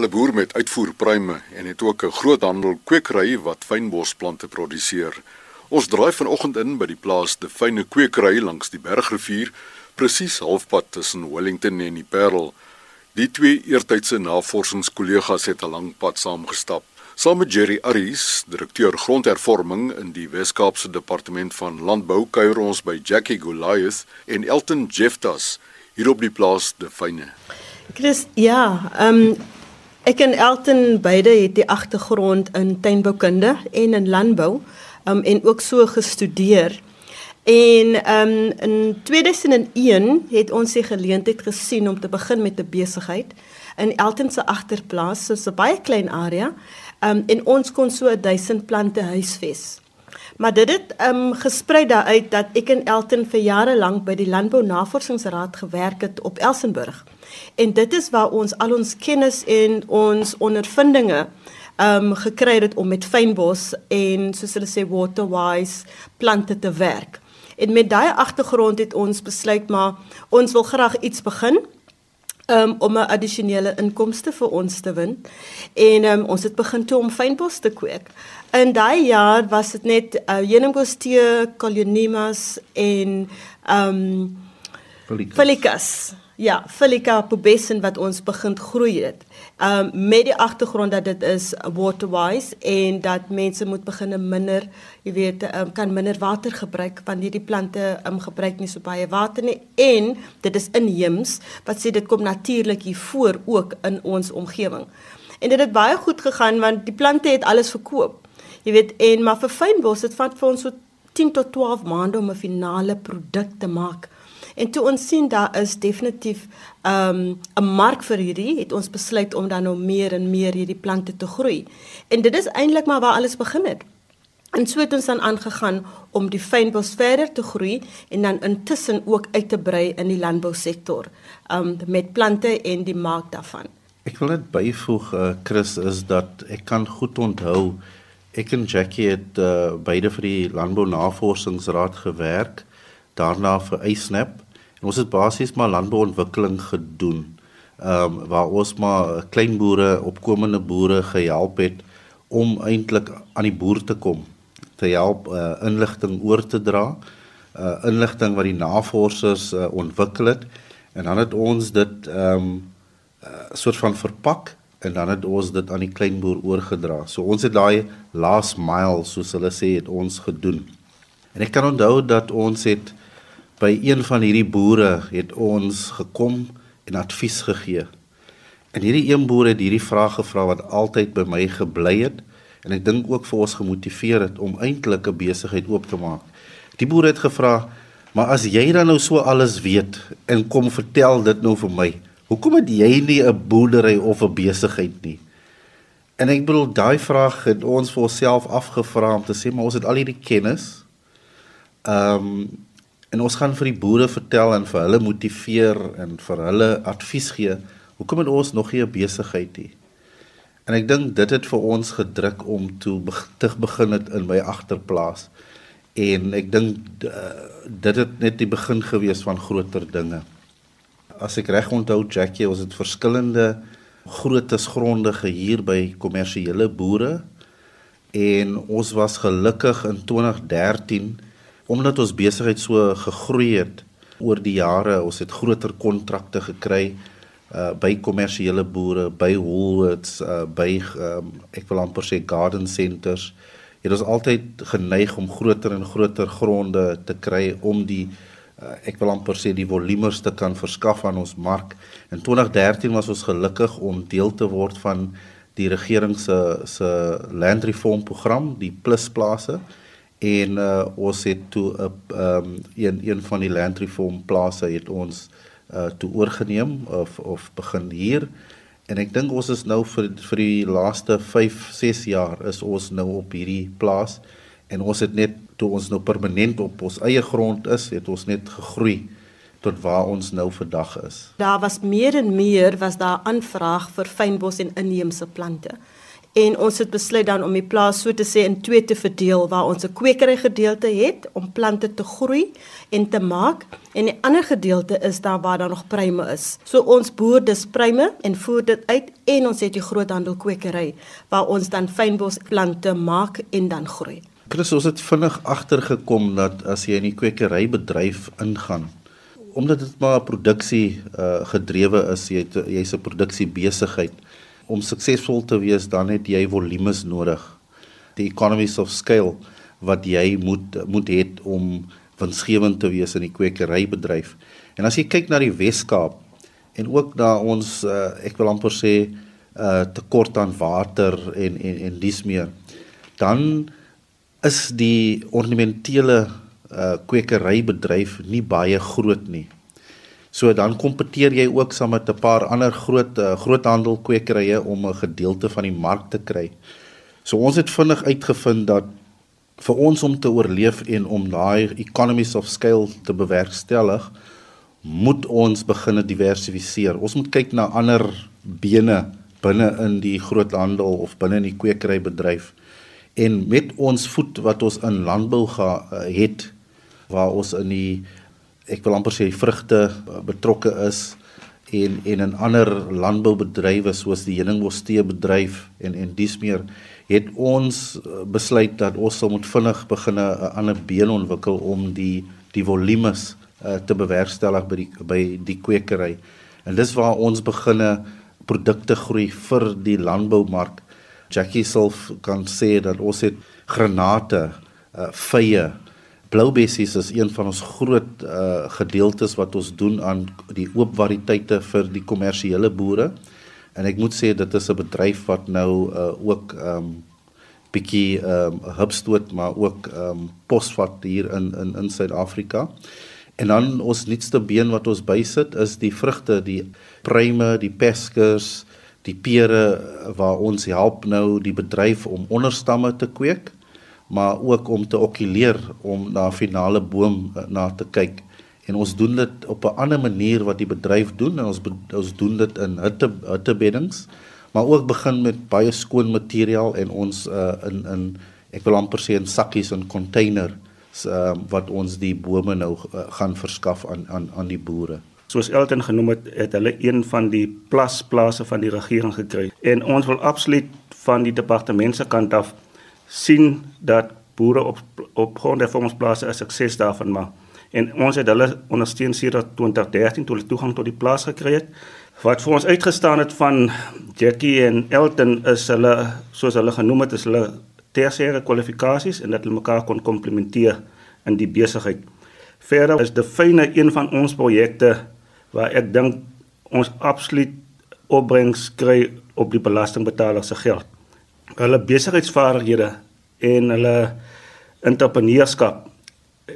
Hulle boer met uitvoerpryme en het ook 'n groothandel kwekery wat fynbosplante produseer. Ons draai vanoggend in by die plaas De Fyne Kwekery langs die Bergrivier, presies halfpad tussen Wellington en die Parel. Die twee eertydse navorsingskollegas het 'n lang pad saamgestap. Saam met Jerry Aries, direkteur grondhervorming in die Wes-Kaapse Departement van Landbou, kuier ons by Jackie Goliath en Elton Jeftas hier op die plaas De Fyne. Chris, ja, ehm um, ek en Elton beide het die agtergrond in tuinboukunde en in landbou um, en ook so gestudeer. En um, in 2001 het ons die geleentheid gesien om te begin met 'n besigheid in Elton se agterplaas, so 'n baie klein area. Um, en ons kon so 1000 plante huisves. Maar dit het um, gesprei daaruit dat ek in Elton vir jare lank by die Landbou Navorsingsraad gewerk het op Elsenburg. En dit is waar ons al ons kennis en ons ondervindinge um gekry het om met fynbos en soos hulle sê waterwise plante te werk. En met daai agtergrond het ons besluit maar ons wil graag iets begin um om 'n addisionele inkomste vir ons te win. En um ons het begin toe om fynbos te kweek. In daai jaar was dit net uh, Heuningbos tee, Colionimas en um Felicas. Ja, Felica pubescens wat ons begin groei het um met die agtergrond dat dit is waterwise en dat mense moet begin minder, jy weet, um, kan minder water gebruik want hierdie plante um gebruik nie so baie water nie en dit is inheems wat sê dit kom natuurlik hier voor ook in ons omgewing. En dit het baie goed gegaan want die plante het alles verkoop. Jy weet, en maar vir fynbos dit vat vir ons so 10 tot 12 maande om 'n finale produk te maak. En toe ons sien daar is definitief um 'n mark vir hierdie, het ons besluit om dan nou meer en meer hierdie plante te groei. En dit is eintlik maar waar alles begin het. En so het ons dan aangegaan om die fynbos verder te groei en dan intussen ook uit te brei in die landbousektor um met plante en die mark daarvan. Ek wil net byvoeg uh, Chris is dat ek kan goed onthou ek en Jackie het uh, beide vir die landbou navorsingsraad gewerk daarna vir Eisnap en ons het basies maar landbouontwikkeling gedoen. Ehm um, waar ons maar klein boere, opkomende boere gehelp het om eintlik aan die boer te kom, te help uh, inligting oor te dra, uh, inligting wat die navorsers uh, ontwikkel het en dan het ons dit ehm um, uh, soort van verpak en dan het ons dit aan die klein boer oorgedra. So ons het daai last mile soos hulle sê het ons gedoen. En ek kan onthou dat ons het by een van hierdie boere het ons gekom en advies gegee. En hierdie een boer het hierdie vraag gevra wat altyd by my gebly het en ek dink ook vir ons gemotiveer het om eintlik 'n besigheid oop te maak. Die boer het gevra: "Maar as jy dan nou so alles weet en kom vertel dit nou vir my, hoekom het jy nie 'n boerdery of 'n besigheid nie?" En ek bedoel daai vraag het ons vir onsself afgevra om te sê, maar ons het al hierdie kennis. Ehm um, en ons gaan vir die boere vertel en vir hulle motiveer en vir hulle advies gee hoekom het ons nog nie 'n besigheid nie. En ek dink dit het vir ons gedruk om toe te begin het in my agterplaas. En ek dink dit het net die begin gewees van groter dinge. As ek reg onthou Jackie ons het verskillende grootes gronde gehuur by kommersiële boere. En ons was gelukkig in 2013 omdat ons besigheid so gegroei het oor die jare, ons het groter kontrakte gekry uh by kommersiële boere, by Woolworths, uh by um, ek wil amper sê garden centers. Het ons altyd geneig om groter en groter gronde te kry om die uh, ek wil amper sê die volumers te kan verskaf aan ons mark. In 2013 was ons gelukkig om deel te word van die regering se se land reform program, die plusplase en uh, ons het toe 'n um, een een van die land reform plase het ons uh, toe oorgeneem of of begin hier. En ek dink ons is nou vir vir die laaste 5 6 jaar is ons nou op hierdie plaas. En ons het net toe ons nou permanent op ons eie grond is het ons net gegroei tot waar ons nou vandag is. Daar was meer en meer was daar aanvraag vir fynbos en inheemse plante en ons het besluit dan om die plaas so te sê in twee te verdeel waar ons 'n kwekery gedeelte het om plante te groei en te maak en die ander gedeelte is daar waar daar nog pruime is. So ons boer dis pruime en voer dit uit en ons het die groothandel kwekery waar ons dan fynbosplante maak en dan groei. Chris, ons het vinnig agtergekom dat as jy in die kwekerybedryf ingaan, omdat dit maar produksie uh, gedrewe is, jy jy's 'n produksie besigheid om suksesvol te wees dan het jy volumes nodig. Die economies of scale wat jy moet moet hê om winsgewend te wees in die kwekerybedryf. En as jy kyk na die Wes-Kaap en ook na ons uh, ek wil amper sê uh, tekort aan water en en en dis meer dan is die ornamentele uh, kwekerybedryf nie baie groot nie. So dan kompeteer jy ook saam met 'n paar ander groot uh, groothandelkwekerye om 'n gedeelte van die mark te kry. So ons het vinnig uitgevind dat vir ons om te oorleef en om daai economies of scale te bewerkstellig, moet ons begin diversifiseer. Ons moet kyk na ander bene binne in die groothandel of binne in die kwekerybedryf. En met ons voet wat ons in landbou ga, uh, het waar ons in die ek wil amper sê vrugte betrokke is en en in ander landboubedrywe soos die heuningbostee bedryf en en dis meer het ons eh, besluit dat ons sal moet vinnig begin 'n ander been ontwikkel om die die volumes uh, te bewerkstellig by die by die kwekery. En dis waar ons beginne produkte groei vir die landboumark. Jackie self kan sê dat ons het granate, uh, vye, Bloubessies is een van ons groot uh gedeeltes wat ons doen aan die oop variëteite vir die kommersiële boere. En ek moet sê dit is 'n bedryf wat nou uh ook um bietjie um hubstoot maar ook um posvat hier in in in Suid-Afrika. En dan ons nuutste been wat ons bysit is die vrugte, die pruime, die peskers, die pere waar ons help nou die bedryf om onderstamme te kweek maar ook om te okuleer om na finale boom uh, na te kyk. En ons doen dit op 'n ander manier wat die bedryf doen. En ons ons doen dit in hitte hittebeddings. Maar ook begin met baie skoon materiaal en ons uh, in in ek wil amper sê in sakkies en container uh, wat ons die bome nou uh, gaan verskaf aan aan aan die boere. Soos Elton genoem het het hulle een van die plasplase van die regering gekry. En ons wil absoluut van die departement se kant af sien dat boere op op grondhervormingsplase 'n sukses daarvan maak. En ons het hulle ondersteun sedert 2013 toe hulle toegang tot die plaas gekry het. Wat vir ons uitgestaan het van Jackie en Elton is hulle soos hulle genoem het, is hulle tersiêre kwalifikasies en dat hulle mekaar kon komplementeer in die besigheid. Verder is die fyne een van ons projekte waar ek dink ons absoluut opbrengs kry op die belastingbetaler se geld hulle besigheidsvaardighede en hulle entrepreneurskap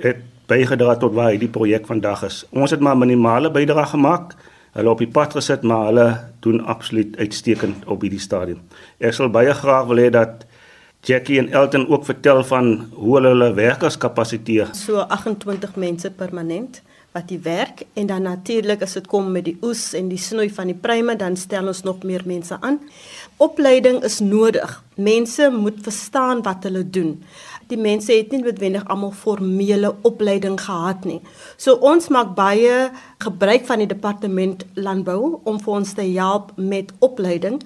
het bygedra tot waar hierdie projek vandag is. Ons het maar minimale bydrae gemaak. Hulle op die pad gesit, maar hulle doen absoluut uitstekend op hierdie stadium. Ek sal baie graag wil hê dat Jackie en Elton ook vertel van hoe hulle hulle werkers kapasiteer. So 28 mense permanent wat die werk en dan natuurlik as dit kom met die oes en die snoei van die pruime dan stel ons nog meer mense aan. Opleiding is nodig. Mense moet verstaan wat hulle doen. Die mense het nie noodwendig almal formele opleiding gehad nie. So ons maak baie gebruik van die departement landbou om vir ons te help met opleiding.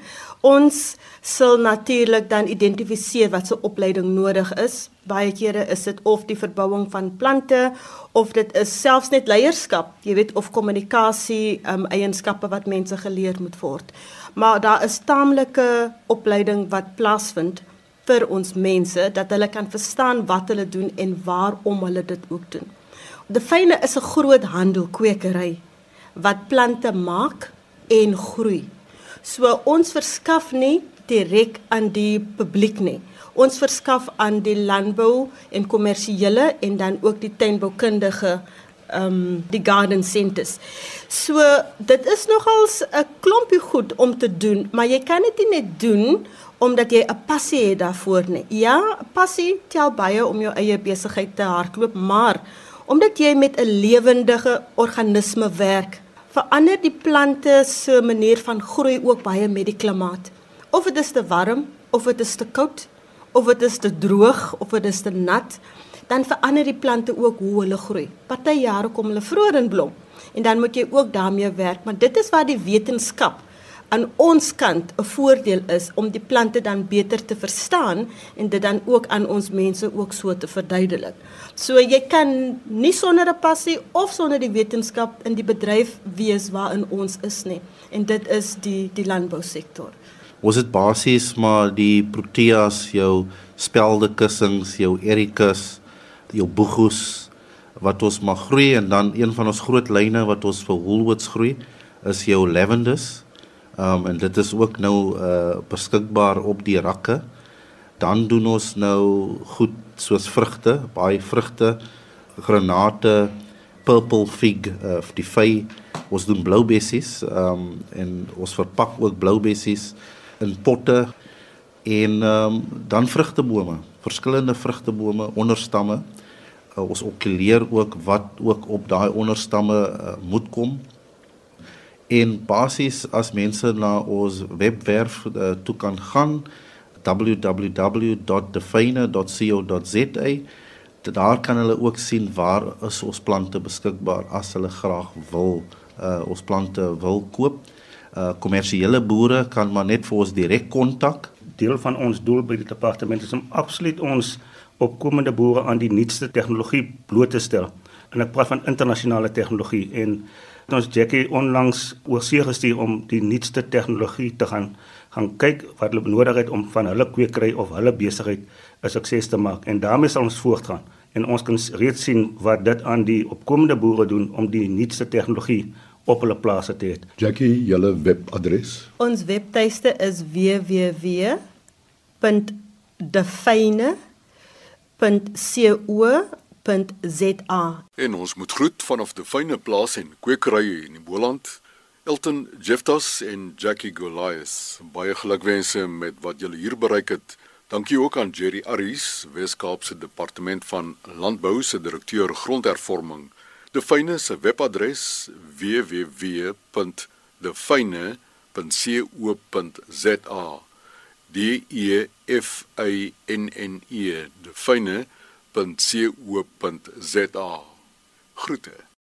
Ons sal natuurlik dan identifiseer wat se opleiding nodig is. Baie kere is dit of die verbouing van plante of dit is selfs net leierskap, jy weet of kommunikasie um, eienskappe wat mense geleer moet word. Maar daar is taamlike opleiding wat plaasvind vir ons mense dat hulle kan verstaan wat hulle doen en waarom hulle dit ook doen. Die Fyne is 'n groot handelkwekery wat plante maak en groei. So ons verskaf nie direk aan die publiek nie. Ons verskaf aan die landbou en kommersiële en dan ook die tuinboukundige um, die garden centers. So dit is nogals 'n klompie goed om te doen, maar jy kan dit nie net doen omdat jy 'n passie het daarvoor nie. Ja, passie tel baie om jou eie besigheid te hardloop, maar omdat jy met 'n lewendige organisme werk, verander die plante se manier van groei ook baie met die klimaat. Of dit is te warm of dit is te koud of dit is te droog of dit is te nat, dan verander die plante ook hoe hulle groei. Party jare kom hulle vroeër in blom en dan moet jy ook daarmee werk, maar dit is waar die wetenskap aan ons kant 'n voordeel is om die plante dan beter te verstaan en dit dan ook aan ons mense ook so te verduidelik. So jy kan nie sonder 'n passie of sonder die wetenskap in die bedryf wees waarin ons is nie en dit is die die landbousektor. Ons het basies maar die proteas, jou spelde kussings, jou ericas, jou boegoes wat ons mag groei en dan een van ons groot lyne wat ons vir Woolworths groei is jou lavenders Um en dit is ook nou uh beskikbaar op die rakke. Dan doen ons nou goed soos vrugte, baie vrugte, granate, purple fig uh die vy. Ons doen blou bessies um en ons verpak ook blou bessies in potte en um dan vrugtebome, verskillende vrugtebome, onderstamme. Uh, ons okuleer ook wat ook op daai onderstamme uh, moet kom En basies as mense na ons webwerf uh, toe kan gaan www.define.co.za daar kan hulle ook sien waar is ons plante beskikbaar as hulle graag wil uh, ons plante wil koop. Uh kommersiële boere kan maar net vir ons direk kontak. Deel van ons doel by die departement is om absoluut ons opkomende boere aan die nuutste tegnologie bloot te stel. En ek praat van internasionale tegnologie en ons Jackie onlangs oorsee gestuur om die nuutste tegnologie te gaan gaan kyk wat hulle benodig het om van hulle kwekery of hulle besigheid 'n sukses te maak en daarmee sal ons voortgaan en ons kan reeds sien wat dit aan die opkomende boere doen om die nuutste tegnologie op hulle plase te hê. Jackie, julle webadres? Ons webtuiste is www.define.co www.rsg.za. En ons moet groet vanaf die fyne plaas en kwekerye in die Boland. Elton Jeftas en Jackie Goliath. Baie gelukwense met wat julle hier bereik het. Dankie ook aan Jerry Aries, Wes-Kaapse Departement van Landbou se direkteur grondhervorming. Die fyne se webadres www.defyne.co.za. D E F A N N E. Die fyne www.co.za. Groete.